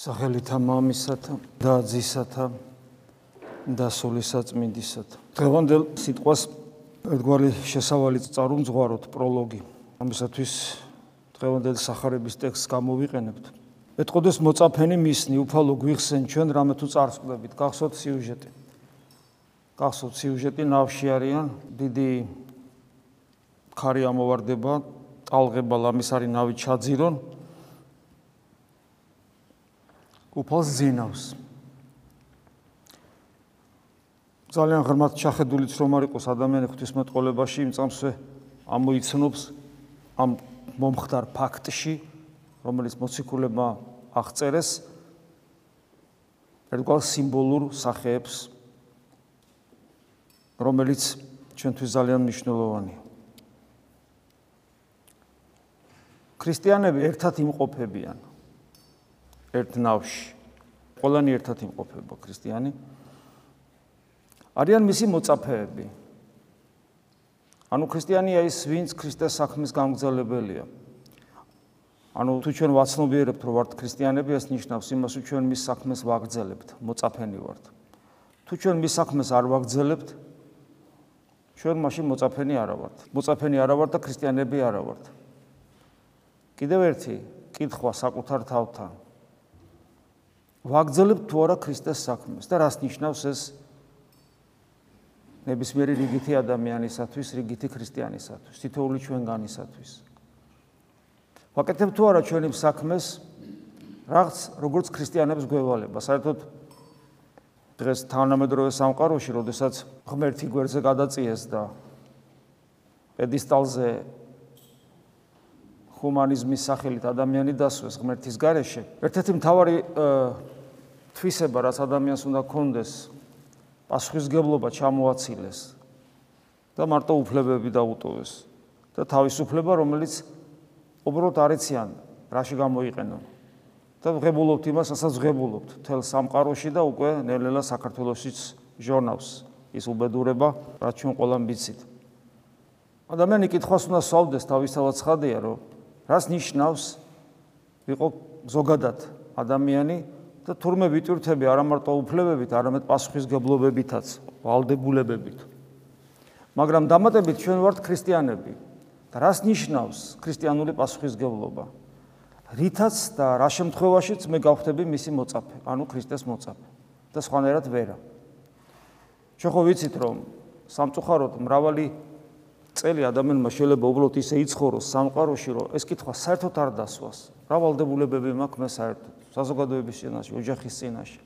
სახელითა მამისათა და ძისათა და სულისაწმინდისათა. დღევანდელ სიტყვას ერთგვარი შესავალი წარუმძღვაროთ პროლოგი. ამისათვის დღევანდელ სახარების ტექსტს გამოვიყენებთ. ეთყოდეს მოწაფენი მისნი უფალო გვიხსენ ჩვენ რამე თუ წარსკდებით. გახსოვთ სიუჟეტი. გახსოვთ სიუჟეტი ნავში არიან დიდი ქარი ამოვარდება, ტალღება ლამის არის ნავი ჩაძირონ უფალს ზინავს. ძალიან ღრმად ჩახედულიც რომ არ იყოს ადამიანი ღვთისმეტყოლებაში, იმ წამსვე ამოიცნობს ამ მომხდარ ფაქტში, რომელიც მოციქულებმა აღწერეს ერთგვარ სიმბოლურ სახეებს, რომელიც ჩვენთვის ძალიან მნიშვნელოვანია. ქრისტიანები ერთად იმყოფებიან. ერთ ნავში. ყველანი ერთად იმყოფება ქრისტიანი. არიან მისი მოწაფეები. ანუ ქრისტიანია ის, ვინც ქრისტეს საქმის გამგზავრებელია. ანუ თუ ჩვენ ვაცნობიერებთ, რომ ვართ ქრისტიანები, ეს ნიშნავს იმას, რომ ჩვენ მის საქმეს ვაგრძელებთ, მოწაფენი ვართ. თუ ჩვენ მის საქმეს არ ვაგრძელებთ, ჩვენ მაშინ მოწაფენი არა ვართ. მოწაფენი არა ვართ და ქრისტიანები არა ვართ. კიდევ ერთი კითხვა საკუთარ თავთან. ვაგრძელებთ თუ არა ქრისტეს საქმეს და რას ნიშნავს ეს ნებისმიერი რიგითი ადამიანისათვის, რიგითი ქრისტიანისათვის, თითოეული ჩვენგანისათვის. ვაკეთებ თუ არა ჩვენი საქმეს რაღაც როგორც ქრისტიანებს გვევალება. საერთოდ დღეს თანამედროვე სამყაროში, როდესაც ღმერთი გვერდზე გადაწიეს და პედისტალზე ჰუმანიზმის სახელით ადამიანი დასვეს ღმერთის გარეშე. ერთ-ერთი მთავარი თვისება, რაც ადამიანს უნდა კონდეს, პასუხისგებლობა ჩამოაცილეს და მარტო უფლებები დაუტოვეს და თავისუფლება, რომელიც უბრალოდ არიციან, რაში გამოიყენონ. და ღებულობთ იმას, რასაც ღებულობთ თელ სამყაროში და უკვე ნელ-ნელა საქართველოსიც ჟურნალს ის უბედურება, რაც ჩვენ ყველამ ვიცით. ადამიანი კითხვას უნდა სვავდეს თავისთავად ხადია, რომ რას ნიშნავს იყო ზოგადად ადამიანი და თურმე ვიტვირთები არა მარტო უფლებებით, არამედ პასუხისგებლობებითაც, ვალდებულებებით. მაგრამ დამატებით ჩვენ ვართ ქრისტიანები. და რას ნიშნავს ქრისტიანული პასუხისგებლობა? რითაც და რა შემთხვევაშიც მე გავხდები მისი მოწაფე, ანუ ქრისტეს მოწაფე და სხვანაირად ვერა. ჩვენ ხო ვიცით რომ სამწუხაროდ მრავალი წელი ადამიანმა შეიძლება უბრალოდ ისე იცხოვროს სამყაროში, რომ ეს კითხვა საერთოდ არ დასვას. რა ვალდებულებები მაქვს მე საერთოდ საზოგადოების წინაშე, ოჯახის წინაშე,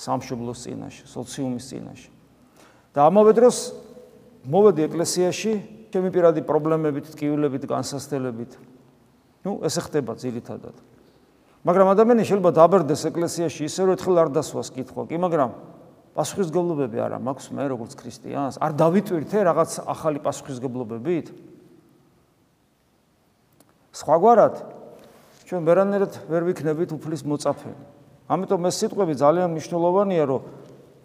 სამშობლოს წინაშე, სოციუმის წინაშე. და ამავე დროს მოვედი ეკლესიაში, ჩემი პირადი პრობლემებით, ტკივილებით, განსასწრებით. ნუ ესე ხდება ძირითადად. მაგრამ ადამიანი შეიძლება დაბერდეს ეკლესიაში ისე რომ ერთხელ არ დასვას კითხვა, კი, მაგრამ პასუხისგებლობები არა მაქვს მე როგორც ქრისტიანს? არ დავიტვირთე რაღაც ახალი პასუხისგებლობებით? სხვაგვარად ჩვენ ვერანაირად ვერ ვიქნებით უფლის მოწაფენი. ამიტომ ეს სიტყვები ძალიან მნიშვნელოვანია, რომ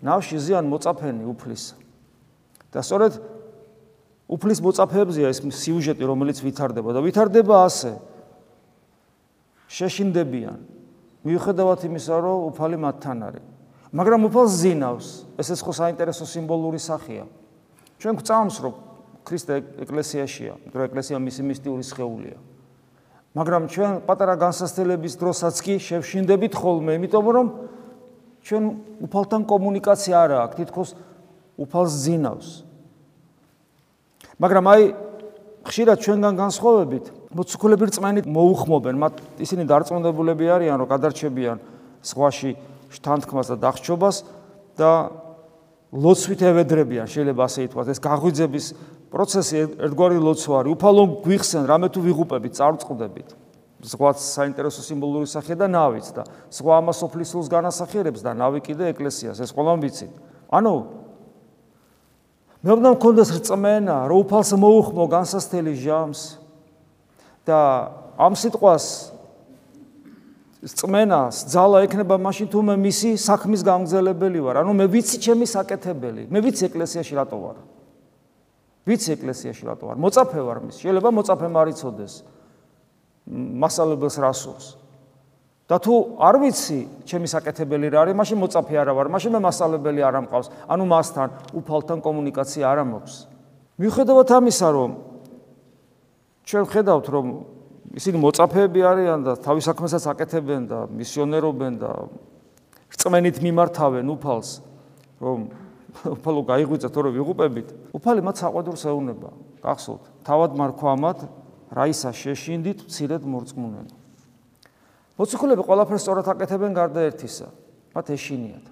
ნავში ზიან მოწაფენი უფლის. და სწორედ უფლის მოწაფეებზია ეს სიუჟეტი, რომელიც ვითარდება და ვითარდება ასე. შეშინდებიან. მიუხედავად იმისა, რომ უფალი მათთან არის. მაგრამ უფალს ზინავს. ესეც ხო საინტერესო სიმბოლური სახეა. ჩვენ გვწამს, რომ ქრისტე ეკლესიაშია, რომ ეკლესია მისი მისტიური სხეულია. მაგრამ ჩვენ პატარა განსასწრების დროსაც კი შევშინდებით ხოლმე, იმიტომ რომ ჩვენ უფალთან კომუნიკაცია არ აქვს, თითქოს უფალს ზინავს. მაგრამ აი ხშირად ჩვენგან განსხვავებით, მოციქულები რწმენით მოუხმობენ, მათ ისინი დარწმუნებულები არიან, რომ გადარჩებიან სხვაში შთანთქმას და დახჭობას და ლოცვით ევედრებიან, შეიძლება ასე ითქვას, ეს გაღვიძების პროცესი ერთგვარი ლოცვა არის. უფალო გვიხსენ, რამე თუ ვიღუპებით, წარწყდებით. ზღვაც საინტერესო სიმბოლური სახე და ნავიც და ზღვა ამას ოფლისულს განასახიერებს და ნავი კიდე ეკლესიას, ეს ყველამ ვიცით. ანუ მე უნდა მქონდეს რწმენა, რომ უფალს მოუხმო განსასწრელი ჟამს და ამ სიტყვას წმენას ძალა ექნება მაშინ თუ მე მისი საქმის გამგზელებელი ვარ. ანუ მე ვიცი ჩემი საკეთებელი. მე ვიცი ეკლესიაში რატო ვარ. ვიცი ეკლესიაში რატო ვარ. მოწაფე ვარ მის. შეიძლება მოწაფე მარიცოდეს. მასალებელს რასოს. და თუ არ ვიცი ჩემი საკეთებელი რა არის, მაშინ მოწაფე არა ვარ, მაშინ მე მასწავლებელი არ ამყავს, ანუ მასთან უფალთან კომუნიკაცია არ ამოქვს. მიუხედავად ამისა, რომ ჩვენ ხედავთ, რომ ისინი მოწაფეები არიან და თავის საქმესაც აკეთებენ და მისიონერობენ და რწმენით მიმართავენ უფალს, რომ უფალო გაიღვიძა თორე ვიღუპებით. უფალი მათ საყვედურს ეუნება. გახსოვთ, თავად მარქვამად რაისა შეშინდით მცირედ მორწმუნენ. მოციქულები ყველაფერს სწორად აკეთებენ გარდა ერთისა. მათ ეშინიათ.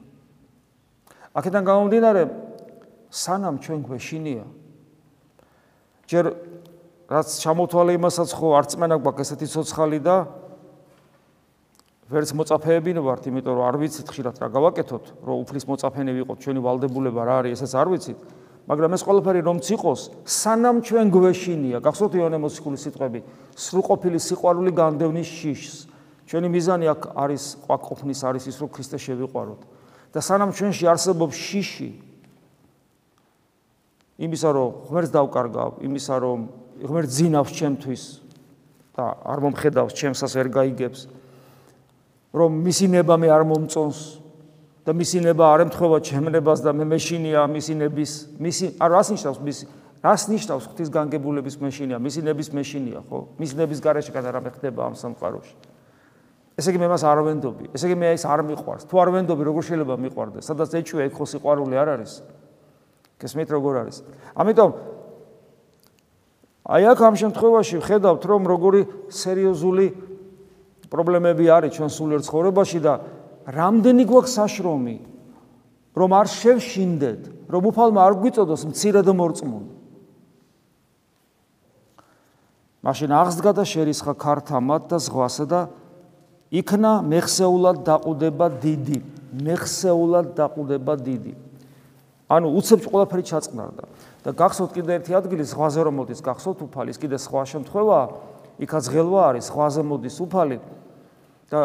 აქედან გამომდინარე, სანამ ჩვენ გვეშინია, ჯერ რაც ჩამოთვალე იმასაც ხო არწმენა გვაქვს ესეთი ცოცხალი და ვერც მოწაფეები ვართ, იმიტომ რომ არ ვიცით ხშირად რა გავაკეთოთ, რომ უფლის მოწაფენი ვიყოთ, ჩვენი ვალდებულება რა არის, ესაც არ ვიცით. მაგრამ ეს ყველაფერი რომც იყოს, სანამ ჩვენ გვეშინია, გახსოვთ იონე მოციქულის სიტყვები, სრულყოფილი სიყვარული განდევნის შიშს. ჩვენი მიზანი აქ არის ყვაყოფნის არის ის რომ ქრისტე შევიყვაროთ და სანამ ჩვენში არსებობს შიში იმისა რომ ღმერთს დავკარგავ იმისა რომ ღმერთს ძინავს ჩემთვის და არ მომხედავს ჩემსას ვერ გაიგებს რომ მისი ნება მე არ მომწონს და მისი ნება არ ემთხვევა ჩემნებას და მე მეშინია მისი ნების მისი არ რას ნიშნავს მისი რას ნიშნავს ღვთის განგებულების მეშინია მისი ნების მეშინია ხო მისი ნების garaშე კაც არ ამეხდება ამ სამყაროში ესე იგი მე მას არ ვენდობი. ესე იგი მე ის არ მიყვარს. თუ არ ვენდობი, როგორ შეიძლება მიყვარდეს? სადაც ეჭვია, იქ ხო სიყვარული არ არის? გესმით როგორ არის? ამიტომ აი აქ ამ შემთხვევაში ხედავთ, რომ როგორი სერიოზული პრობლემები არის ჩვენ სულიერ ცხოვრებაში და რამდენი გვაქვს საშრომი, რომ არ შევშინდეთ, რომ უფალმა არ გვიწოდოს მცირედ მორწმუნე. მაშინ აღსდგა და შერისხა ქართა მათ და ზღვასა და იქნა მეხსეულად დაყუდება დიდი მეხსეულად დაყუდება დიდი ანუ უცებ ყველაფერი ჩაწყნარდა და გახსოვთ კიდე ერთი ადგილი ზღვაზე რომ მოდის გახსოვთ უფალი ის კიდე სხვა შემთხვევა იქაც ღელვა არის ზღვაზე მოდის უფალი და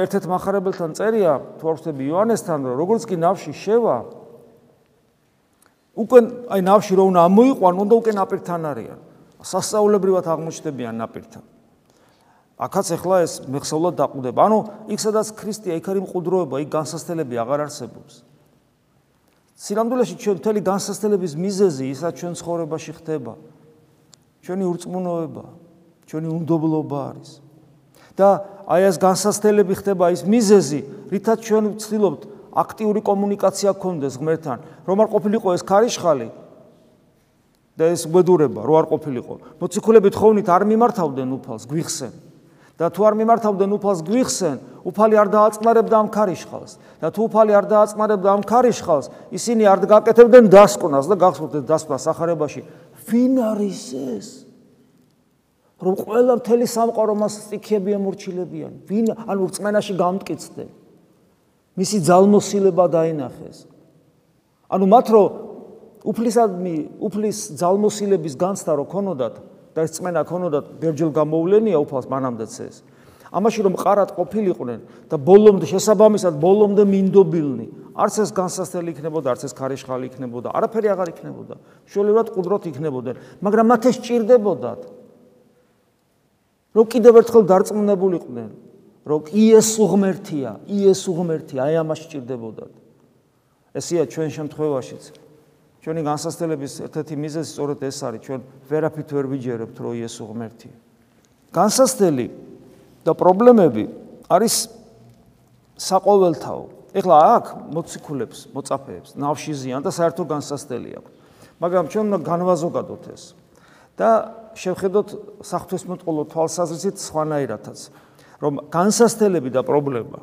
ერთ-ერთ מחარებელთან წერია თუ არ ვხდები იოანესთან რომ როგორც კი ნავში შევა უკვე აი ნავში რომ უნდა ამოიყვან უნდა უკვე ნაპირთან არიან სასწაულებრივად აღმოჩნდებიან ნაპირთან აქაც ახლა ეს მეხსოვლად დაყუდება. ანუ იქ სადაც ქრისტია, იქ არის მყუდროება, იქ განსასწელები აღარ არსებობს. სილამდვილეში ჩვენ მთელი განსასწელების მიზეზი ისაც ჩვენ ცხოვრებაში ხდება. ჩვენი ურწმუნოება, ჩვენი უნდობლობა არის. და აი ეს განსასწელები ხდება ის მიზეზი, რითაც ჩვენ ვცდილობთ აქტიური კომუნიკაცია გქონდეს ღმერთთან, რომ არ ყოფილიყო ეს ქარიშხალი და ეს უბედურება, რო არ ყოფილიყო. მოციქულები თხოვნით არ მიმართავდნენ უფალს, გვიხსენ. და თუ არ მიმართავდნენ უფალს გვიხსენ, უფალი არ დააწყნარებდა ამ ქარიშხალს. და თუ უფალი არ დააწყნარებდა ამ ქარიშხალს, ისინი არ გაკეთებდნენ დასკვნას და გახსოვთ დასკვნას ახარებაში, ვინ არის ეს? რომ ყველა მთელი სამყარო მას სტიქები ემორჩილებიან. ვინ ანუ რწმენაში გამტკიცდნენ? მისი ძალმოსილება დაინახეს. ანუ მათ რო უფლისადმი, უფლის ძალმოსილების განცდა რო ქონოდათ, და ეს წმენა ქონოდათ ბერჯელ გამოვლენია უფალს მანამდეც ეს. ამაში რომ ყარად ყოფილიყვნენ და ბოლომდე შესაბამისად ბოლომდე მინდობილნი, არც ეს განსასწრელი იქნებოდა, არც ეს ქარიშხალი იქნებოდა, არაფერი აღარ იქნებოდა. შუალურად ყუდროთ იქნებოდნენ, მაგრამ მათ ეს ჭირდებოდათ. რომ კიდევ ერთხელ დარწმუნებულიყვნენ, რომ იესო ღმერთია, იესო ღმერთია, აი ამაში ჭირდებოდათ. ესეა ჩვენ შემთხვევაშიც. ჩვენი განსასწრების ერთ-ერთი მიზეზი სწორედ ეს არის, ჩვენ ვერაფრით ვერ ვიჯერებთ, რომ იესო ღმერთია. განსასწრელი და პრობლემები არის საყოველთაო. ეხლა აქ მოციქულებს, მოწაფეებს ნავში ზიან და საერთო განსასწრელი აქვს. მაგრამ ჩვენ უნდა განვაზოგადოთ ეს და შევხედოთ საფრთხესმოწყალო თვალსაზრისით სხვანაირადაც, რომ განსასწრელები და პრობლემა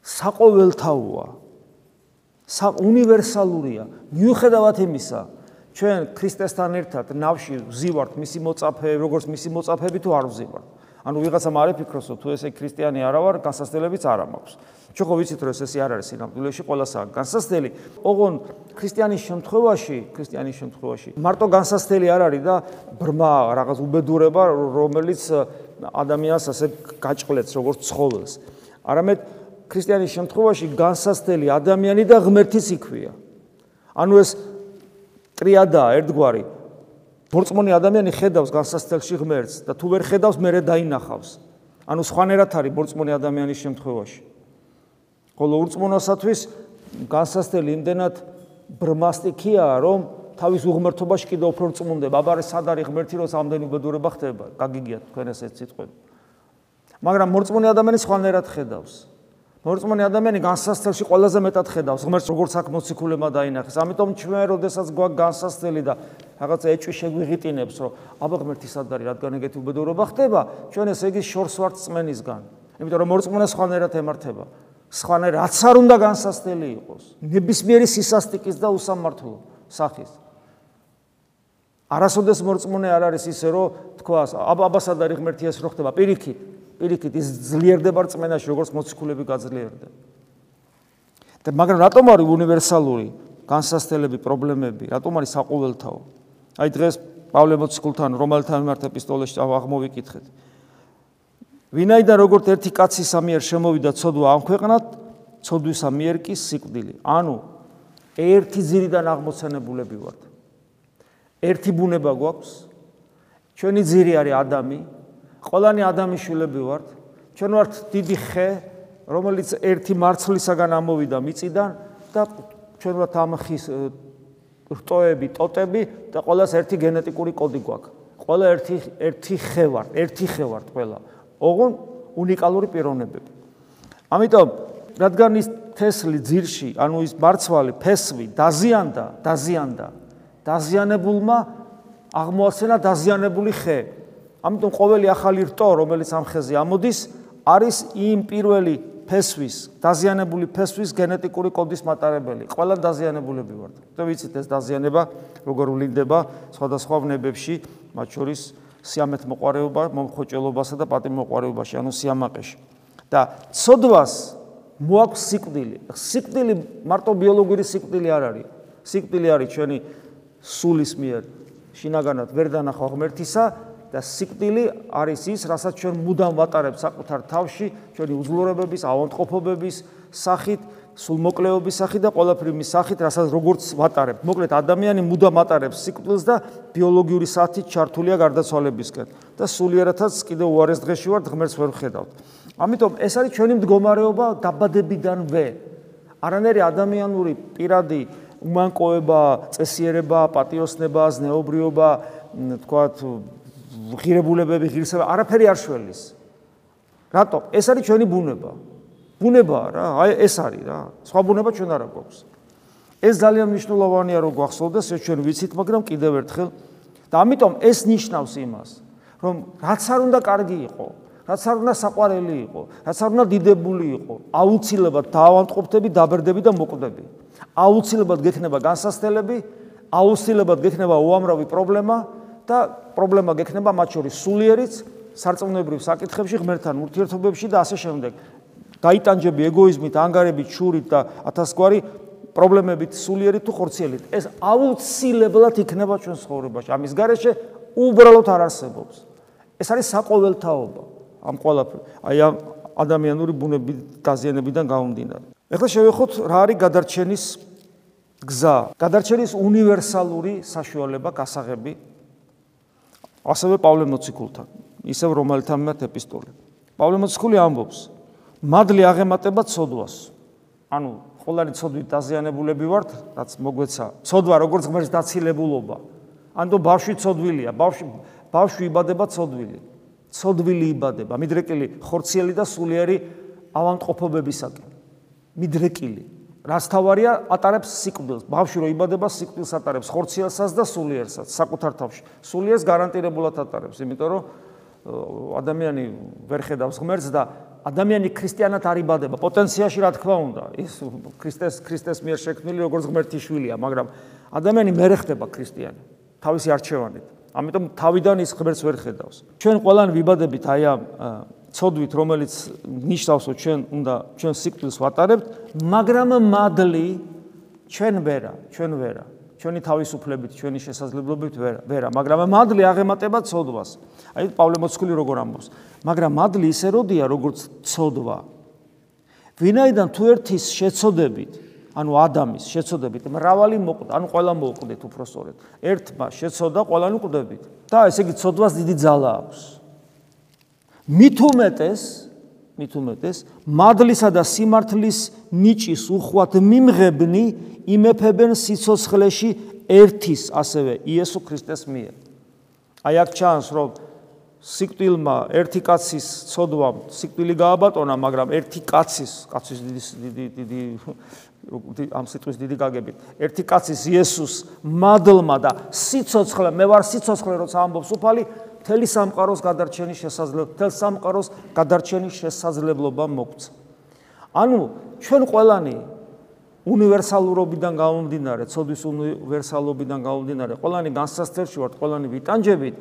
საყოველთაოა. უნივერსალურია. მიუხედავად იმისა, ჩვენ ქრისტესთან ერთად ნავში ვზივართ მისი მოწაფე, როგორც მისი მოწაფები თუ არ ვზივართ. ანუ ვიღაცამ არ ეფიქროსო თუ ესე ქრისტიანი არა ვარ, განსასწრებიც არ მაქვს. ჩვენ ხო ვიცით რომ ეს ესე არ არის სინამდვილეში ყოველასაა განსასწრელი. ოღონ ქრისტიანის შემთხვევაში, ქრისტიანის შემთხვევაში მარტო განსასწრელი არ არის და ბრმა რაღაც უბედურება, რომელიც ადამიანს ასე გაჭყლებს როგორც ცხოველს. არამედ ქრისტიანის შემთხვევაში განსასწრელი ადამიანი და ღმერთის იქვია. ანუ ეს ტრიადა ერთგვარი. მორწმუნე ადამიანი ხედავს განსასწრელში ღმერთს და თუ ვერ ხედავს, მერე დაინახავს. ანუ სხვანაირად არის მორწმუნე ადამიანის შემთხვევაში. ხოლო ურწმუნოსათვის განსასწრელი იმდენად ბრმასტიქია, რომ თავის უღმერთობაში კიდევ უფრო წმუნდება. აბარე სად არის ღმერთი, რომ ამდენი უბედურება ხდება? გაგიგიათ თქვენ ეს სიტყვები. მაგრამ მორწმუნე ადამიანი სხვანაირად ხედავს. მორწმუნე ადამიანი განსასწრელში ყველაზე მეტად ხედავს ღმერთს როგორც აქ მოციქულება დაინახეს. ამიტომ ჩვენ როდესაც გვაქვს განსასწრელი და რაღაცა ეჭვი შეგვიღიტინებს, რომ აბა ღმერთი სად არის, რადგან ეგეთი უბედურება ხდება, ჩვენ ეს ეგის შორს ვართ წმენისგან. იმიტომ რომ მორწმუნე სხვანაირად ემართება. სხვანაირად რაც არ უნდა განსასწრელი იყოს. ნებისმიერი სისასტიკის და უსამართლო სახის. არასოდეს მორწმუნე არ არის ისე რომ თქვა აბა აბა სად არის ღმერთი ეს რო ხდება პირიქით პირიქით ის ძლიერდება რწმენაში როგორც მოციქულები გაძლიერდა. და მაგრამ რატომ არის უნივერსალური განსასწრებელი პრობლემები? რატომ არის საყოველთაო? აი დღეს პავლე მოციქულთან რომელთა მიმართ ეპისტოლეში აღმოვიკითხეთ. ვინაიდან როგორც ერთი კაცის ამიერ შემოვიდა ცოდვა ამ ქვეყნად ცოდვის ამიერ კი სიკვდილი. ანუ ერთი ძირიდან აღმოცენებულები ვართ. ერთი ბუნება გვაქვს. ჩვენი ძირი არის ადამი ყველანი ადამიანის შვილები ვართ. ჩვენ ვართ დიდი ხე, რომელიც ერთი მარცვლისაგან ამოვიდა მიწიდან და ჩვენ ვართ ამ ხის რტოები, ტოტები და ყველას ერთი გენეტიკური კოდი გვაქვს. ყველა ერთი ერთი ხე ვართ, ერთი ხე ვართ ყველა. ოღონ უნიკალური პიროვნებები. ამიტომ რადგან ის თესლი ძირში, ანუ ის მარცვალი, ფესვი დაზიანდა, დაზიანდა. დაზიანებულმა აღმოაჩენა დაზიანებული ხე. ამიტომ ყოველი ახალი რტო, რომელიც ამ ხეზე ამოდის, არის იმ პირველი ფესვის, დაზიანებული ფესვის გენეტიკური კოდის მატარებელი. ყველა დაზიანებულები ვართ. და ვიცით ეს დაზიანება როგორ ვლინდება სხვადასხვა ვნებებში, მათ შორის სიამეთ მოყარეობა, მომხოჭელობასა და პატიმოყარეობაში, ანუ სიამაყეში. და ცოდვას მოაქვს სიკვდილი. სიკვდილი მარტო ბიოლოგიური სიკვდილი არ არის. სიკვდილი არის ჩვენი სულის მიერ შინაგანად ვერ დანახვა ღმერთისა და სიკვდილი არის ის, რასაც ჩვენ მუდამ ვატარებთ საკუთარ თავში, ჩვენი უძლურებების, ავანტყოფობების სახით, სულმოკლეობის სახით და ყველაფრის სახით, რასაც როგორც ვატარებთ. მოკლედ ადამიანი მუდამ ატარებს სიკვდილს და ბიოლოგიური საათით ჩართულია გარდაცვალებისკენ და სულიერათაც კიდევ უარეს დღეში ვართ, ღმერთს ვერ ხედავთ. ამიტომ ეს არის ჩვენი მდგომარეობა დაბადებიდანვე. არანაირი ადამიანური პირადი უმანკოება, წესიერება, პატიოსნება, ზნეობრიობა, თქვათ, ღირებულებები, ღირსება, არაფერი არ შველის. რატო? ეს არის ჩვენი ბუნება. ბუნებაა რა, აი ეს არის რა. სხვა ბუნება ჩვენ არ აქვს. ეს ძალიან მნიშვნელოვანია რომ გვახსოვდეს, ეს ჩვენ ვიცით, მაგრამ კიდევ ერთხელ და ამიტომ ეს ნიშნავს იმას, რომ რაც არ უნდა კარგი იყო, რაც არ უნდა საყვარელი იყო, რაც არ უნდა დიდებული იყო, აუცილებლად დაავადყოფდები, დაბერდები და მოკვდები. აუცილებლად გექნება განსასწრებელი, აუცილებლად გექნება უამრავი პრობლემა და პრობლემა გექნება მათ შორის სულიერიც, სარწმუნოებრივ საკითხებში, ღმერთთან ურთიერთობებში და ასე შემდეგ. დაიტანჯები ეგოიზმით, ანგარებით, შურით და ათასგვარი პრობლემებით სულიერი თუ ხორციელით. ეს აუცილებლად იქნება ჩვენ ცხოვრებაში. ამის გარეშე უბრალოდ არ არსებობს. ეს არის საყოველთაობა ამ ყველაფერ. აი ამ ადამიანური ბუნების დაზიანებიდან გამომდინარე. ეხლა შევეხოთ რა არის გადარჩენის გზა. გადარჩენის უნივერსალური საშუალება, გასაღები ასევე პავლე მოციქულთან, ისევ რომელთა მიმართ ეპისტოლე. პავლე მოციქული ამბობს: მადლი აღემატება ცოდვას. ანუ ყოველი ცოდვით დაზიანებულები ვართ, რაც მოგვეცა. ცოდვა როგორც ღმერთს დაცილებულობა. ანუ ბავშვი ცოდვილია, ბავშვი ბავშვი იბადება ცოდვილი. ცოდვილი იბადება, მიდრეკილი, ხორციელი და სულიერი ავანტყოფობებისაკენ. მიდრეკილი. რას თავარია? ატარებს სიკვდილს. ბავშვი რო იბადება სიკვდილს ატარებს. ხორციელსაც და სულიერსაც საკუთარ თავში. სულიერს გარანტირებულად ატარებს იმიტომ რომ ადამიანი ვერ ხედავს ღმერთს და ადამიანი ქრისტიანად არ იბადება. პოტენციაში რა თქმა უნდა ის ქრისტეს ქრისტეს მიერ შექმნილი როგორც ღმერთის შვილია მაგრამ ადამიანი მე ხდება ქრისტიანი თავისი არჩევანით. ამიტომ თავიდან ის ღმერთს ვერ ხედავს. ჩვენ ყველანი ვიბადებით აი ამ ცოდვით, რომელიც ნიშნავს, რომ ჩვენ უნდა ჩვენ სიკვდილს ვატარებთ, მაგრამ მადლი ჩვენ ვერა, ჩვენ ვერა. ჩვენი თავისუფლებით, ჩვენი შესაძლებლობით ვერა, ვერა, მაგრამ მადლი აღემატება ცოდვას. აი პავლე მოციქული როგორ ამბობს, მაგრამ მადლი ისე როდია, როგორც ცოდვა. ვინაიდან თუ ერთის შეცოდებით, ანუ ადამის შეცოდებით, მრავალი მოკვდა, ანუ ყველა მოკვდით უფრო სწორედ. ერთმა შეცოდა, ყველანი კვდებით. და ესე იგი ცოდვას დიდი ძალა აქვს. მით უმეტეს მით უმეტეს მადლისა და სიმართლის ნიჭის უხვად მიმღებნი იმეფებენ სიცოცხლეში ერთის ასევე იესო ქრისტეს მიერ. აი აქ ჩანს რომ სიკვდილმა ერთი კაცის ცოდვამ სიკვდილი გააბატონა, მაგრამ ერთი კაცის, კაცის დიდი დიდი დიდი ამ სიტყვის დიდი გაგებით, ერთი კაცის იესოს მადლმა და სიცოცხლე, მე ვარ სიცოცხლე, როცა ამბობს უფალი, თელი სამყაროს გადარჩენის შესაძლებლობა, თელ სამყაროს გადარჩენის შესაძლებლობა მოგცა. ანუ ჩვენ ყველანი უნივერსალურობიდან გამომდინარე, ცოდვის უნივერსალობიდან გამომდინარე, ყველანი განსასწრებში ვართ, ყველანი ვიტანჯებით,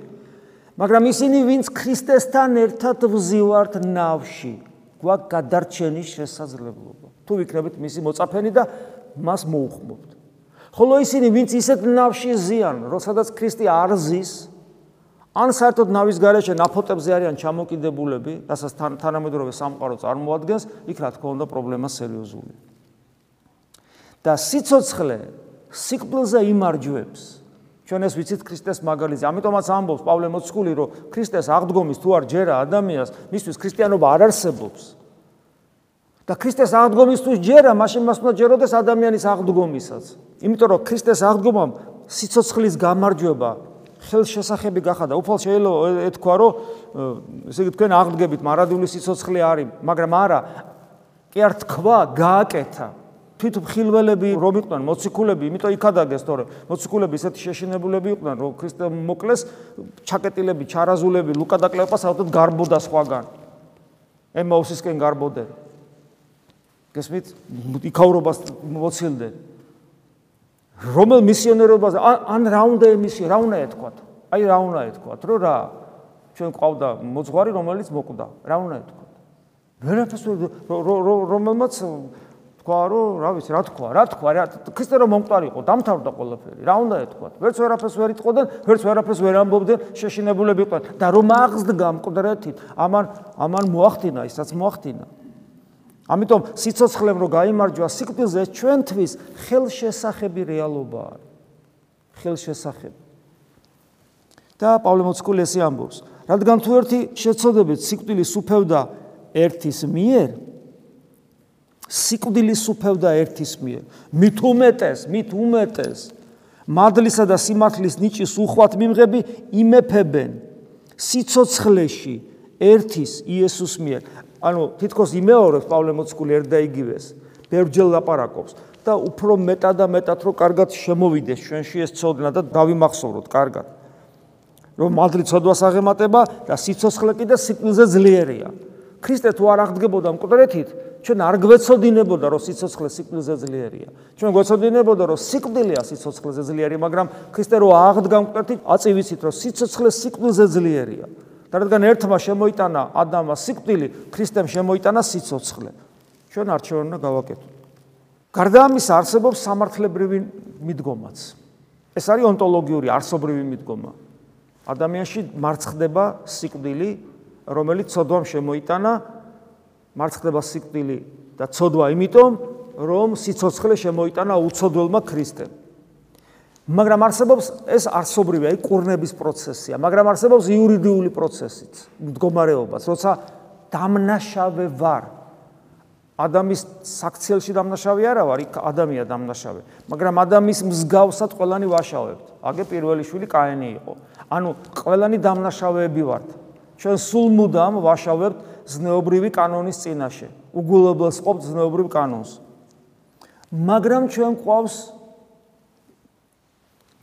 მაგრამ ისინი, ვინც ქრისტესთან ერთად ვზივართ ნავში, გვაქვს გადარჩენის შესაძლებლობა. თუ ვიქნებით მისი მოწაფენი და მას მოუხმობთ. ხოლო ისინი, ვინც ისეთ ნავში ზიან, როდესაც ქრისტე არ ზის, ან საერთოდ ნავის გარეშე ნაფოტებზე არიან ჩამოკიდებულები, რასაც თანამედროვე სამყარო წარმოადგენს, იქ რა თქმა უნდა პრობლემა სერიოზულია. და სიცოცხლე სიკვდილზე იმარჯვებს. ჩვენ ეს ვიცით ქრისტეს მაგალითზე. ამიტომაც ამბობს პავლე მოციქული, რომ ქრისტეს აღდგომის თუ არ ჯერა ადამიანს, მისთვის ქრისტიანობა არ არსებობს. და ქრისტეს აღდგომის თუ ჯერა, მაშინ მას უნდა ჯეროდეს ადამიანის აღდგომისაც. იმიტომ რომ ქრისტეს აღდგომამ სიცოცხლის გამარჯვება ხელშესახები გახადა. უფალ შეიძლება ეთქვა, რომ ესე იგი თქვენ აღდგებით მარადული სიცოცხლე არის, მაგრამ არა. კი არ თქვა, გააკეთა. თვით მხილველები რომ იყვნენ მოციქულები, იმიტომ იქადაგეს, თორე მოციქულები ესეთი შეშინებულები იყვნენ, რომ ქრისტე მოკლეს, ჩაკეტილები, ჩარაზულები, ლუკა და კლეოპას ალბათ გარბოდა სხვაგან. ემაუსისკენ გარბოდნენ. გესმით? იქაურობას მოცილდნენ. რომელ მისიონერობაზე ან რა უნდა ემისია, რა უნდა ეთქვათ? აი რა უნდა ეთქვათ, რომ რა ჩვენ ყავდა მოძღვარი, რომელიც მოკვდა. რა უნდა ეთქვათ? ვერაფერს რომელმაც თქვა რომ რა ვიცი, რა თქვა, რა თქვა, რა ქრისტე რომ მომყარიყო, დამთავრდა ყველაფერი. რა უნდა ეთქვათ? ვერც ვერაფერს ვერ იტყოდნენ, ვერც ვერაფერს ვერ ამბობდნენ, შეშინებულები იყვნენ და რომ აღზდგა მკვდრეთით, ამან ამან მოახდინა, ისაც მოახდინა. ამიტომ სიცოცხლემ რო გამოიმარჯვა სიკვდილზე ჩვენთვის ხელშესახები რეალობაა. ხელშესახები. და პავლე მოციქული ესე ამბობს, რადგან თუ ერთი შეცოდებით სიკვდილის უფევდა ერთის მიერ, სიკვდილის უფევდა ერთის მიერ, მით უმეტეს, მით უმეტეს მადლისა და სიმართლის ნიჭის უხვად მიმღები იმეფებენ სიცოცხლეში ერთის იესოს მიერ. ანუ თითქოს იმეორებს პავლე მოციქული ერთ და იგივეს. ბევრჯერ ლაპარაკობს. და უფრო მეტად და მეტად რო კარგად შემოვიდეს ჩვენში ეს ცოდნა და დავიმახსოვროთ კარგად. რომ მადლი ცოდვას აღემატება და სიცოცხლე კიდე სიკვდილზე ძლიერია. ქრისტე თუ არ აღდგებოდა მკვდრეთით ჩვენ არ გვეცოდინებოდა რომ სიცოცხლე სიკვდილზე ძლიერია. ჩვენ გვეცოდინებოდა რომ სიკვდილია სიცოცხლეზე ძლიერი მაგრამ ქრისტე რო აღდგა მკვდრეთით აწივიცით რომ სიცოცხლე სიკვდილზე ძლიერია და რადგან ერთმა შემოიტანა ადამა სიკვდილი, ქრისტემ შემოიტანა სიცოცხლე. ჩვენ არჩევანი უნდა გავაკეთოთ. გარდა ამისა არსებობს სამართლებრივი მიდგომაც. ეს არის ონტოლოგიური არსობრივი მიდგომა. ადამიანში მარცხდება სიკვდილი, რომელიც ცოდვამ შემოიტანა, მარცხდება სიკვდილი და ცოდვა იმიტომ, რომ სიცოცხლე შემოიტანა უცოდველმა ქრისტემ. მაგრამ არსებობს ეს არსობრივი, აი კურნების პროცესია, მაგრამ არსებობს იურიდიული პროცესიც, მდგომარეობაც, როცა დამნაშავე ვარ. ადამიანის საქციელში დამნაშავე არა ვარ, იქ ადამია დამნაშავე, მაგრამ ადამიანის მსგავსად ყველანი ვაშავებთ. აგე პირველი შვილი კაენი იყო. ანუ ყველანი დამნაშავეები ვართ. ჩვენ სულ მუდამ ვაშავებთ ზნეობრივი კანონის წინაშე. უგულებელს ყოფთ ზნეობრივ კანონს. მაგრამ ჩვენ ყავს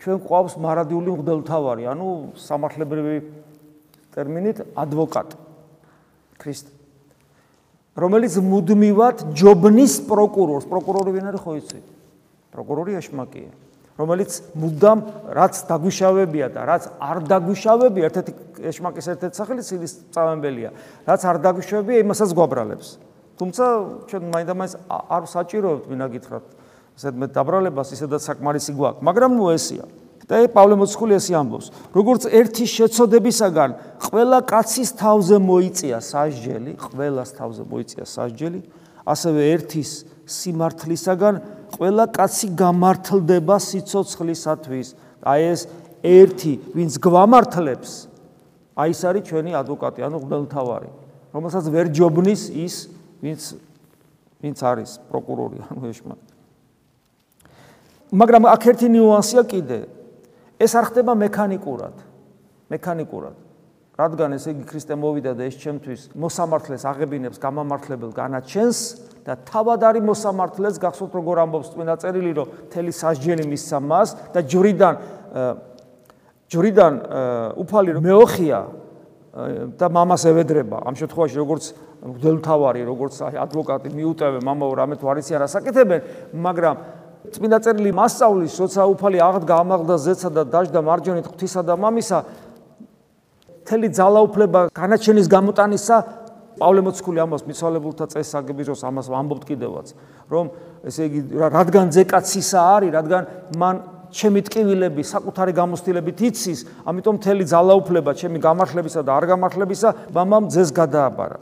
ჩვენ ყავს მარადიული მღვდელთავარი, ანუ სამართლებრივი ტერმინით ადვოკატი. ქრისტე. რომელიც მუდმივად ჯობნის პროკურორს, პროკურორი ვინ არის ხო იცი? პროკურორი ეშმაკია. რომელიც მუდამ რაც დაგვიშავებია და რაც არ დაგვიშავებია, ერთ-ერთი ეშმაკის ერთ-ერთი სახელი ცილის წავენბელია. რაც არ დაგვიშავებია, იმასაც გვაბრალებს. თუმცა ჩვენ მაინდა-მაინც არ საჭიროებთ ვინა გითხრათ. ესეთ მე დაბრალებას ისედაც საკმარისი გვაქვს, მაგრამ ნუ ესია. და პავლე მოციქული ესე ამბობს, როგორც ერთი შეცოდებისაგან ყველა კაცის თავზე მოიწია სასჯელი, ყველას თავზე მოიწია სასჯელი, ასევე ერთის სიმართლისაგან ყველა კაცი გამართლდება სიცოცხლისათვის. აი ეს ერთი, ვინც გვამართლებს, აი ეს არის ჩვენი ადვოკატი, ანუ ღმერთთავარი, რომელსაც ვერ ჯობნის ის, ვინც ვინც არის პროკურორი, ანუ ეშმა. მაგრამ აქ ერთი ნიუანსია კიდე. ეს არ ხდება მექანიკურად. მექანიკურად. რადგან ესე იგი ქრისტე მოვიდა და ეს ჩემთვის მოსამართლეს აღებინებს გამამართლებელ განაჩენს და თავად არის მოსამართლეს გახსოვთ როგორ ამბობს წმინდა წერილი რომ თელი სასჯელი მისცა მას და ჯვრიდან ჯვრიდან უფალი მეოხია და მამას ევედრება ამ შემთხვევაში როგორც მგდელთავარი როგორც ადვოკატი მიუტევე მამაო რამე თუ არის არა საკეთებენ მაგრამ წმინდა წერილი მასწავლის როცა უფალი აღდგა ამაღლდა ზეცა და დაждდა მარჯვენით ღვთისა და მამისა თელი ძალაუფლება განაჩენის გამოტანისა პავლე მოციქული ამას მიცვალებულთა წესს აგებიროს ამას ამბობთ კიდევაც რომ ესე იგი რადგან ზეკაცისა არის რადგან მან ჩემი ტკივილები საკუთარი გამოსtildeებით იცის ამიტომ თელი ძალაუფლება ჩემი გამართლებისა და არ გამართლებისა მამამ ძეს გადააბარა.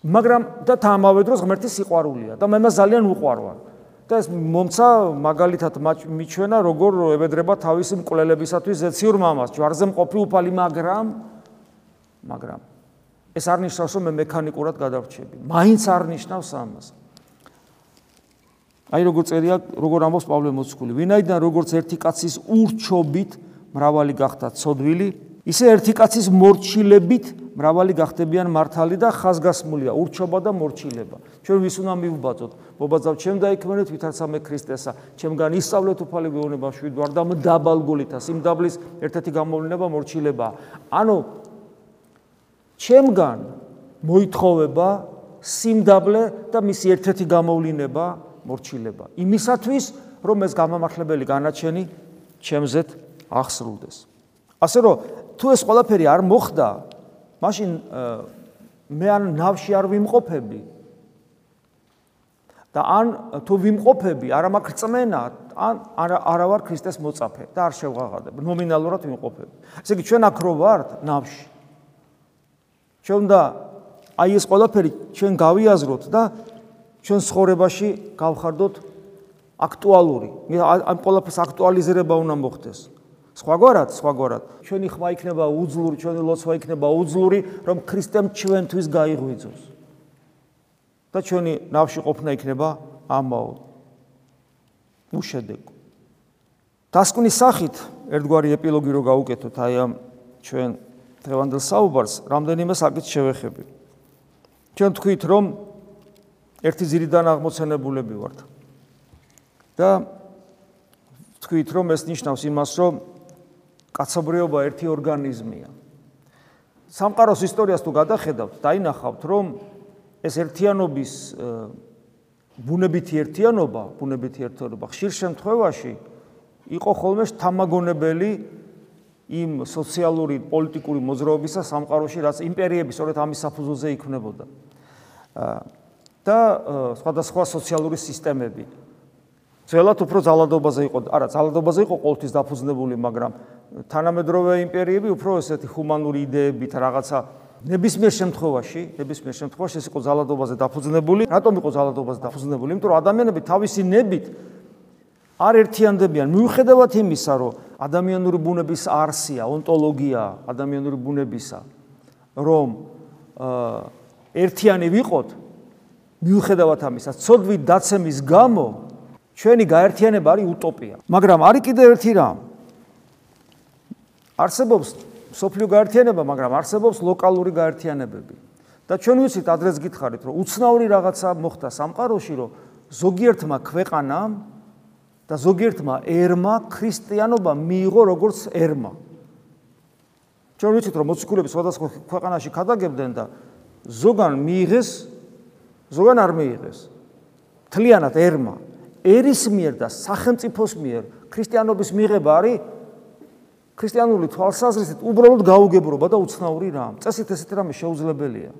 მაგრამ და თამავე დროს ღმერთის სიყვარულია და მე მას ძალიან უყვარვარ და ეს მომცა მაგალითად მიჩვენა როგორ ებედრება თავისი მკვლელებისათვის ზეციურ მამას. ჯვარზე მყოფი უფალი მაგრამ მაგრამ ეს არ ნიშნავს რომ მე მექანიკურად გადავრჩები მაინც არ ნიშნავს ამას. აი როგორ წერია როგორ ამბობს პავლე მოციქული. ვინაიდან როგორც ერთი კაცის ურჩობით მრავალი გახდა ცოდვილი ისე ერთი კაცის მორჩილებით მრავალი გახდებიან მართალი და ხაზგასმულია ურჩობა და მორჩილება. ჩვენ ვის უნდა მივბაძოთ? მობაძავ ჩემ დაიქმნეთ ვითარცა მე ქრისტესა, ჩემგან ისწავლეთ უფალი გეუბნება შვიდვარ და მდაბალგულითა სიმდაბლის ერთ-ერთი გამოვლინება მორჩილება. ანუ ჩემგან მოითხოვება სიმდაბლე და მისი ერთ-ერთი გამოვლინება მორჩილება. იმისათვის რომ ეს გამამართლებელი განაჩენი ჩემზეთ ახსრულდეს. ასე რომ თუ ეს ყველაფერი არ მოხდა, მაშინ მე ან ნავში არ ვიმყოფები და ან თუ ვიმყოფები, არა მაქვს წმენა, ან არა არა ვარ ქრისტეს მოწაფე და არ შევღაღადებ. ნომინალურად ვიმყოფები. ესე იგი ჩვენ აქ რო ვართ ნავში. ჩვენ და აი ეს ყველაფერი ჩვენ გავიაზროთ და ჩვენ ცხოვრებაში გავხარდოთ აქტუალური. ამ ყველაფერს აქტუალიზება უნდა მოხდეს. სხვაგვარად, სხვაგვარად. ჩვენი ხმა იქნება უძლური, ჩვენი ლოცვა იქნება უძლური, რომ ქრისტემ ჩვენთვის გაიღვიძოს. და ჩვენი ნავში ყოფნა იქნება ამაო. უშედეგო. დასკვნის სახით ერთგვარი ეპილოგი რო გაუკეთოთ აი ამ ჩვენ დღევანდელ საუბარს, რამდენიმე საკითხ შევეხები. ჩვენ თქვით, რომ ერთი ძირიდან აღმოცენებულები ვართ. და თქვით, რომ ეს ნიშნავს იმას, რომ კაცობრიობა ერთი ორგანიზმია. სამყაროს ისტორიას თუ გადახედავთ, დაინახავთ, რომ ეს ერთიანობის ბუნებითი ერთიანობა, ბუნებითი ერთიანობა ხშირ შემთხვევაში იყო ხოლმე თამაგონებელი იმ სოციალური პოლიტიკური მოძრაობისა სამყაროში, რაც იმპერიების სწორედ ამის საფუძველზე იქმნებოდა. და სხვადასხვა სოციალური სისტემები. ძველად უფრო ძალადობაზე იყო, არა, ძალადობაზე იყო ყოველთვის დაფუძნებული, მაგრამ თანამედროვე იმპერიები უფრო ესეთი ჰუმანური იდეებით რაღაცა ნებისმიერ შემთხვევაში, ნებისმიერ შემთხვევაში ეს იყო ძალადობაზე დაფუძნებული. რატომ იყო ძალადობაზე დაფუძნებული? იმიტომ რომ ადამიანები თავისი ნებით არ ერთიანდებიან, მიუხედავად იმისა, რომ ადამიანური ბუნების არსია, ონტოლოგია ადამიანური ბუნებისა, რომ ერთიანი ვიყოთ, მიუხედავად ამისა, ცოდვით დაცემის გამო ჩვენი გაერთიანება არის უტოპია. მაგრამ არის კიდევ ერთი რამ, არსებობს სოფლიო გაერთიანება, მაგრამ არსებობს ლოკალური გაერთიანებები. და ჩვენ ვიცით ადრეს გითხარით, რომ უცნაური რაღაცა მოხდა სამყაროში, რომ ზოგიერთმა ქვეყანამ და ზოგიერთმა ერმა ქრისტიანობა მიიღო როგორც ერმა. ჩვენ ვიცით, რომ მოციქულები სხვადასხვა ქვეყანაში ქადაგებდნენ და ზოგან მიიღეს, ზოგან არ მიიღეს. თლიანად ერმა, ერის მიერ და სახელმწიფოს მიერ ქრისტიანობის მიღება არის ქრისტიანული თვალსაზრისით უბრალოდ გაუგებრობა და უცნაური რამ. წესით ესეთი რამე შეუძლებელია.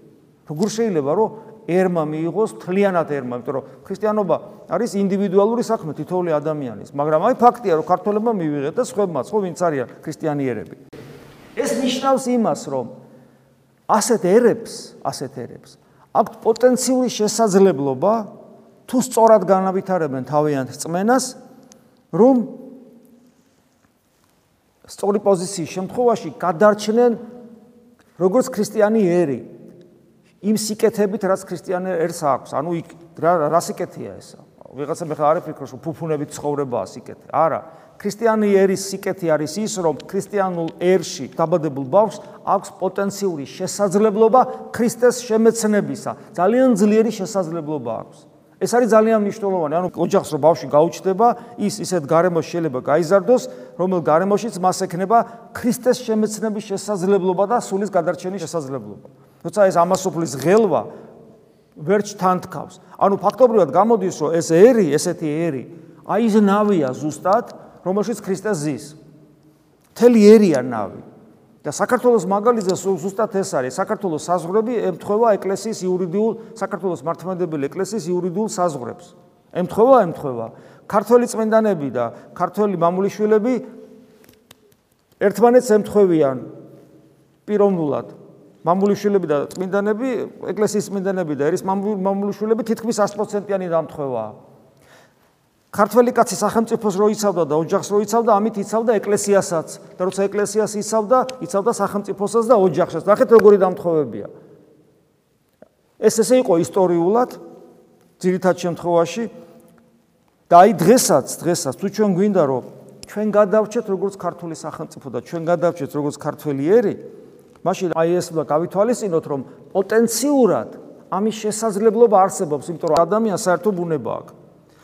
როგორ შეიძლება რომ ერმა მიიღოს თლიანად ერმა, იმიტომ რომ ქრისტიანობა არის ინდივიდუალური საქმე თითოეული ადამიანის, მაგრამ აი ფაქტია რომ ქართველებმა მივიღეთ და სხვებმაც, ხო ვინც არიან ქრისტიანიერები. ეს ნიშნავს იმას, რომ ასეთ ერებს, ასეთ ერებს აქვთ პოტენციური შესაძლებლობა თუ სწორად განავითარებენ თავიანთ წმენას, რომ სწორი პოზიციის შემთხვევაში გადარჩნენ როგორც ქრისტიანი ერი. იმ სიკეთებით რაც ქრისტიანი ერს აქვს. ანუ რა რა სიკეთეა ესა? ვიღაცა მე ხარ აფიქროს რომ ფუფუნებით ცხოვრებაა სიკეთე. არა. ქრისტიანი ერის სიკეთე არის ის, რომ ქრისტიანულ ერში დაბადებულ ბავშვს აქვს პოტენციური შესაძლებლობა ქრისტეს შემეცნებისა. ძალიან ძლიერი შესაძლებლობა აქვს. ეს არის ძალიან მნიშვნელოვანი. ანუ ოჯახს რო ბავშვი გაუჩნდება, ის ისეთ გარემოში შეიძლება გაიზარდოს, რომელ გარემოშიც მას ექნება ქრისტეს შემეცნების შესაძლებლობა და სულის გადარჩენის შესაძლებლობა. როცა ეს ამასופლის ღელვა ვერ ჩთანთქავს. ანუ ფაქტობრივად გამოდის, რომ ეს ერი, ესეთი ერი, აი ეს ნავია ზუსტად რომელშიც ქრისტე ზის. მთელი ერია ნავი. და საქართველოს მაგალითზე ზუსტად ეს არის. საქართველოს საზღვრები ემთხვევა ეკლესიის იურიდიულ საქართველოს მართლმადიდებელი ეკლესიის იურიდიულ საზღვრებს. ემთხვევა, ემთხვევა. ქართველი წმინდანები და ქართველი მამულიშვილები ერთმანეთს ემთხვევიან პიროვნულად. მამულიშვილები და წმინდანები, ეკლესიის წმინდანები და ერის მამულიშვილები თითქმის 100%-იანი დამთხვევაა. ქართველი კაცი სახელმწიფოს რო იცავდა და ოჯახს რო იცავდა, ამით იცავდა ეკლესიასაც და როცა ეკლესიას იცავდა, იცავდა სახელმწიფოსაც და ოჯახსაც. ნახეთ როგორი დამთხოვებია. ეს ესე იყო ისტორიულად ძირითად შემთხვევაში და აი დღესაც, დღესაც თუ ჩვენ გვინდა რომ ჩვენ გადავრჩეთ როგორც ქართული სახელმწიფო და ჩვენ გადავრჩეთ როგორც ქართველი ერი, მაშინ აი ეს უნდა გავითვალისწინოთ რომ პოტენციურად ამის შესაძლებლობა არსებობს, იმიტომ რომ ადამიანს საერთო ბუნება აქვს.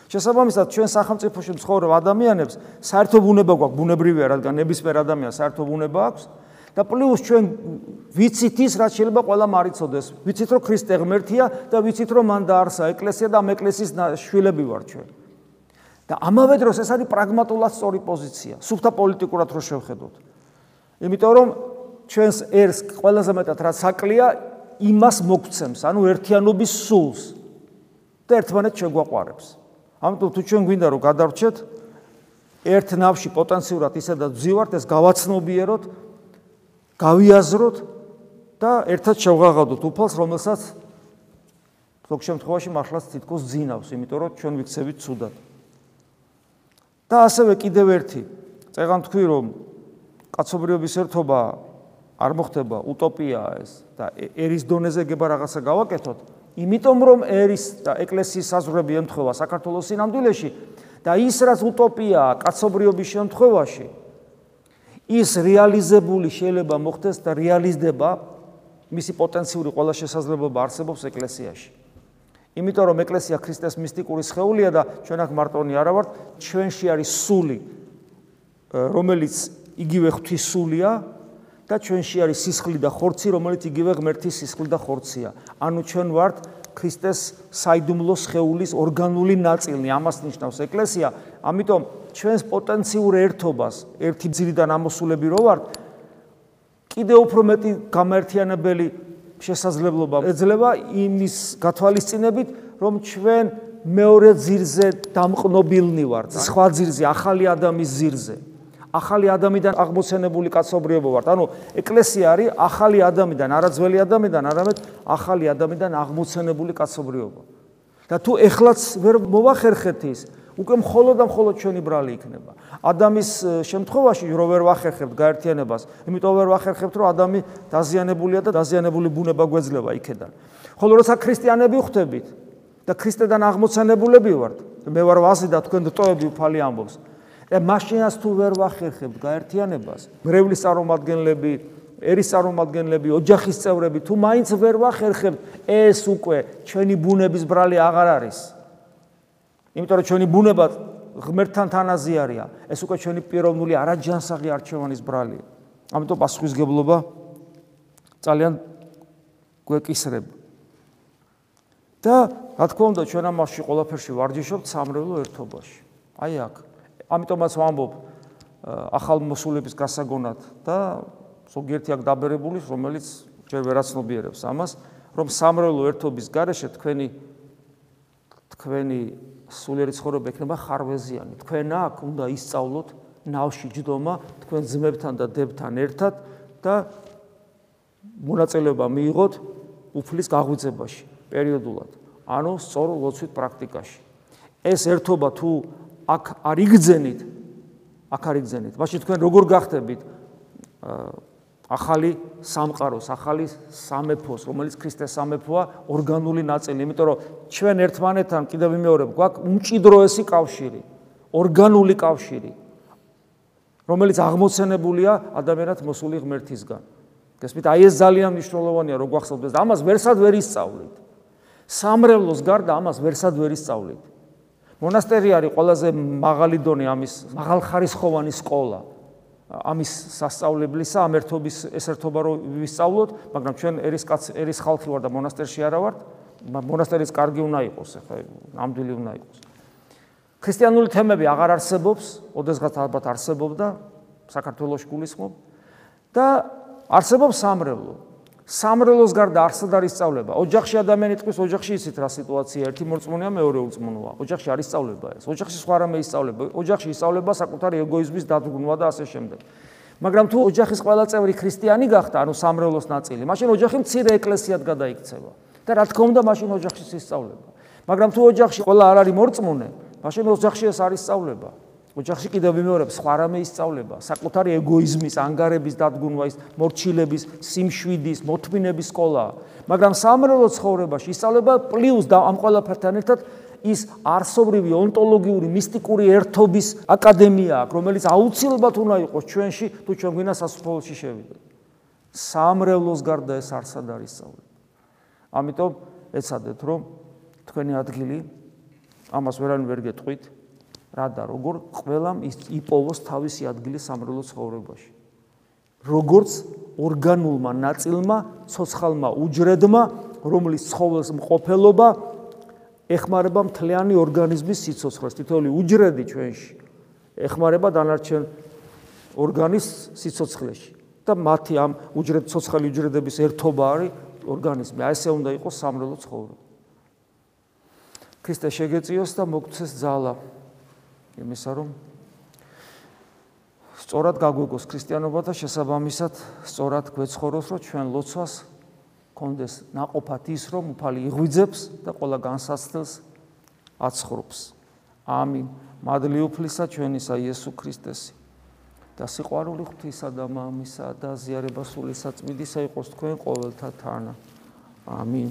შესაბამისად ჩვენ სახელმწიფოში მცხოვრებ ადამიანებს საერთო ბუნება გვაქვს ბუნებრივია რადგან ნებისმიერ ადამიანს საერთო ბუნება აქვს. და პლუს ჩვენ ვიცით ის რაც შეიძლება ყველა მარიცოდეს. ვიცით რომ ქრისტე ღმერთია და ვიცით რომ მან დაარსა ეკლესია და ამ ეკლესიის შვილები ვარ ჩვენ. და ამავე დროს ეს არის პრაგმატულად სწორი პოზიცია. სუფთა პოლიტიკურად რო შევხედოთ. იმიტომ რომ ჩვენს ერს ყველაზე მეტად რაც აკლია იმას მოგცემს ანუ ერთიანობის სულს და ერთმანეთს შეგვაყარებს ამიტომ თუ ჩვენ გვინდა რომ გადავრჩეთ ერთ ნავში პოტენციურად ისედაც ვძივართ ეს გავაცნობიეროთ გავიაზროთ და ერთად შევღაღავდოთ უფალს რომელსაც ზოგ შემთხვევაში მართლაც თითქოს ძინავს იმიტომ რომ ჩვენ ვიქცევით ცუდად. და ასევე კიდევ ერთი წეღან თქვი რომ კაცობრიობის ერთობა არ მოხდება უტოპიაა ეს და ერის დონეზე გება რაღაცა გავაკეთოთ. იმიტომ რომ ერის და ეკლესიის საზღვრები ემთხვევა საქართველოს სინამდვილეში და ის რაც უტოპიაა კაცობრიობის შემთხვევაში ის რეალიზებული შეიძლება მოხდეს და რეალიზდება მისი პოტენციური ყველა შესაძლებლობა არსებობს ეკლესიაში. იმიტომ რომ ეკლესია ქრისტეს მისტიკური სხეულია და ჩვენ აქ მარტონი არა ვართ, ჩვენში არის სული, რომელიც იგივე ღვთის სულია, და ჩვენში არის სისხლი და ხორცი, რომელიც იგივე ღმერთის სისხლი და ხორცია. ანუ ჩვენ ვართ ქრისტეს საიდუმლო სხეულის ორგანული ნაწილი, ამას ნიშნავს ეკლესია. ამიტომ ჩვენს პოტენციურ ერთობას, ერთი ძირიდან ამოსულები რო ვართ, კიდე უფრო მეტი გამერთიანებელი შესაძლებლობა ეძლევა იმის გათვალისწინებით, რომ ჩვენ მეორე ძირზე დამყნობილნი ვართ, სხვა ძირზე, ახალი ადამიანის ძირზე. ახალი ადამიანიდან აღმოცენებული კაცობრიობა ვართ. ანუ ეკლესია არის ახალი ადამიანიდან, არაძველი ადამიანიდან, არამედ ახალი ადამიანიდან აღმოცენებული კაცობრიობა. და თუ ეხლაც ვერ მოვახერხეთ ის, უკვე მხოლოდ და მხოლოდ ჩვენი ბრალი იქნება. ადამიანის შემთხვევაში რო ვერ ვახერხებთ გაერთიანებას, იმიტომ ვერ ვახერხებთ, რომ ადამი დაზიანებულია და დაზიანებული ბუნება გვეძლება იქედან. ხოლო როცა ქრისტიანები ხვდებით და ქრისტედან აღმოცენებულები ვართ, მე ვარ ვაზი და თქვენ დტოები უფალი ამბობს. და მაშინაც თუ ვერ ვახერხებთ გაერთიანებას, მრევლის წარმომადგენლები, ერის წარმომადგენლები, ოჯახის წევრები, თუ მაინც ვერ ვახერხებთ, ეს უკვე ჩვენი ბუნების ბრალი აღარ არის. იმიტომ რომ ჩვენი ბუნება ღმერთთან თანაზიარია, ეს უკვე ჩვენი პიროვნული არაჯანსაღი არჩევანის ბრალია. ამიტომ პასუხისგებლობა ძალიან გვეკისრება. და რა თქმა უნდა, ჩვენ ამაში ყველაფერში ვარჯიშობთ სამრევლო ერთობაში. აი აქ ამიტომაც ვამბობ ახალ მოსულების გასაგონად და ზოგიერთი აქ დაბერებული, რომელიც ჯერ ვერაცნობიერებს ამას, რომ სამრევლო ერთობის გარეშე თქვენი თქვენი სულიერი ცხოვრება ექნება ხარვეზიანი. თქვენ აქ უნდა ისწავლოთ ნავში ჯდომა თქვენ ძმებთან და დებთან ერთად და მონაწილეობა მიიღოთ უფლის გაღვიძებაში პერიოდულად. ანუ სწორ ლოცვით პრაქტიკაში. ეს ერთობა თუ აქ არ იგძენით აქ არის გზენით. მაშინ თქვენ როგორ გახდებით ახალი სამყაროს, ახალი სამეფოს, რომელიც ქრისტეს სამეფოა, ორგანული ნაწილი, იმიტომ რომ ჩვენ ერთმანეთთან კიდევ ვიმეორებ, გვაქვს უმჭიდროესი კავშირი, ორგანული კავშირი, რომელიც აღმოცენებულია ადამიანად მოსული ღმერთისგან. გესმით, აი ეს ძალიან მნიშვნელოვანია, რომ გვახსოვდეს და ამას ვერსად ვერ ისწავლით. სამრევლოს გარდა ამას ვერსად ვერ ისწავლით. მონასტერი არის ყველაზე მაღალი დონე ამის მაღალხარისხოვანი სკოლა. ამის სასწავლებლისა, ამ ერთობის ეს ერთობა რო ვისწავლოთ, მაგრამ ჩვენ ერის კაც ერის ხალხი ვარ და მონასტერში არა ვარ. მონასტერის კარგი უნდა იყოს, ხა ნამდვილი უნდა იყოს. ქრისტიანული თემები აღარ არსებობს, ოდესღაც ალბათ არსებობდა საქართველოს გულისხმობ და არსებობს სამრევლო. სამრელოს გარდა არსად არის სწავლება. ოჯახში ადამიანი თქვის, ოჯახში ისეთ რა სიტუაცია, ერთი მორწმუნეა, მეორე უწმუნოა. ოჯახში არის სწავლება ეს. ოჯახში სხვა რამე ისწავლება. ოჯახში ისწავლება საკუთარი ეგოიზმის დადგმვა და ასე შემდეგ. მაგრამ თუ ოჯახის ყველა წევრი ქრისტიანი გახდა, ანუ სამრელოს ნაწილი, მაშინ ოჯახი მცირე ეკლესიად გადაიქცევა. და რა თქმა უნდა, მაშინ ოჯახში ისწავლება. მაგრამ თუ ოჯახში ყველა არ არის მორწმუნე, მაშინ ოჯახში ეს არის სწავლება. ოჯახში კიდევ ვიმეორებ სხვა რამე ისწავლება. საკუთარი ეგოიზმის ანგარების დადგუნვა ის მორჩილების სიმშვიდის მოთმინების სკოლა. მაგრამ სამრელო ცხოვრებაში ისწავლება პლუს და ამ ყველაფერთან ერთად ის არსობრივი ონტოლოგიური მისტიკური ერთობის აკადემია აქვს რომელიც აუცილებლად უნდა იყოს ჩვენში თუ ჩვენ გვინდა სასწაულში შევიდეთ. სამრელოს გარდა ეს არსად არის სწავლება ამიტომ ეცადეთ რომ თქვენი ადგილი ამას ვერან ვერ გეტყვით რა და როგორ ყველამ იპოვოს თავისი ადგილი სამრელო ცხოვრებაში. როგორც ორგანულმა ნაწილმა, ცოცხალმა უჯრედმა, რომლის ცხოველს მყოფელობა ეხმარება მთლიანი ორგანიზმის სიცოცხლეს, თითოეული უჯრედი ჩვენში ეხმარება დანარჩენ ორგანიზმის სიცოცხლეში და მათი ამ უჯრედ ცოცხალი უჯრედების ერთობა არის ორგანიზმი. აი ესე უნდა იყოს სამრელო ცხოვრება. ქრისტე შეგეწიოს და მოგცეს ძალა იმისა, რომ სწორად გაგვეკოს ქრისტიანობა და შესაბამისად სწორად გვეცხოვროს, რომ ჩვენ ლოცვას კონდეს ناყოფათ ის, რომ უფალი იღვიძებს და ყველა განსაცდელს აცხრობს. ამინ. მადლი უფლისა ჩვენისა იესო ქრისტესი და სიყვარული ღვთისა და მამისა და ზიარება სული საწმინდისა იყოს თქვენ ყოველთა თანა. ამინ.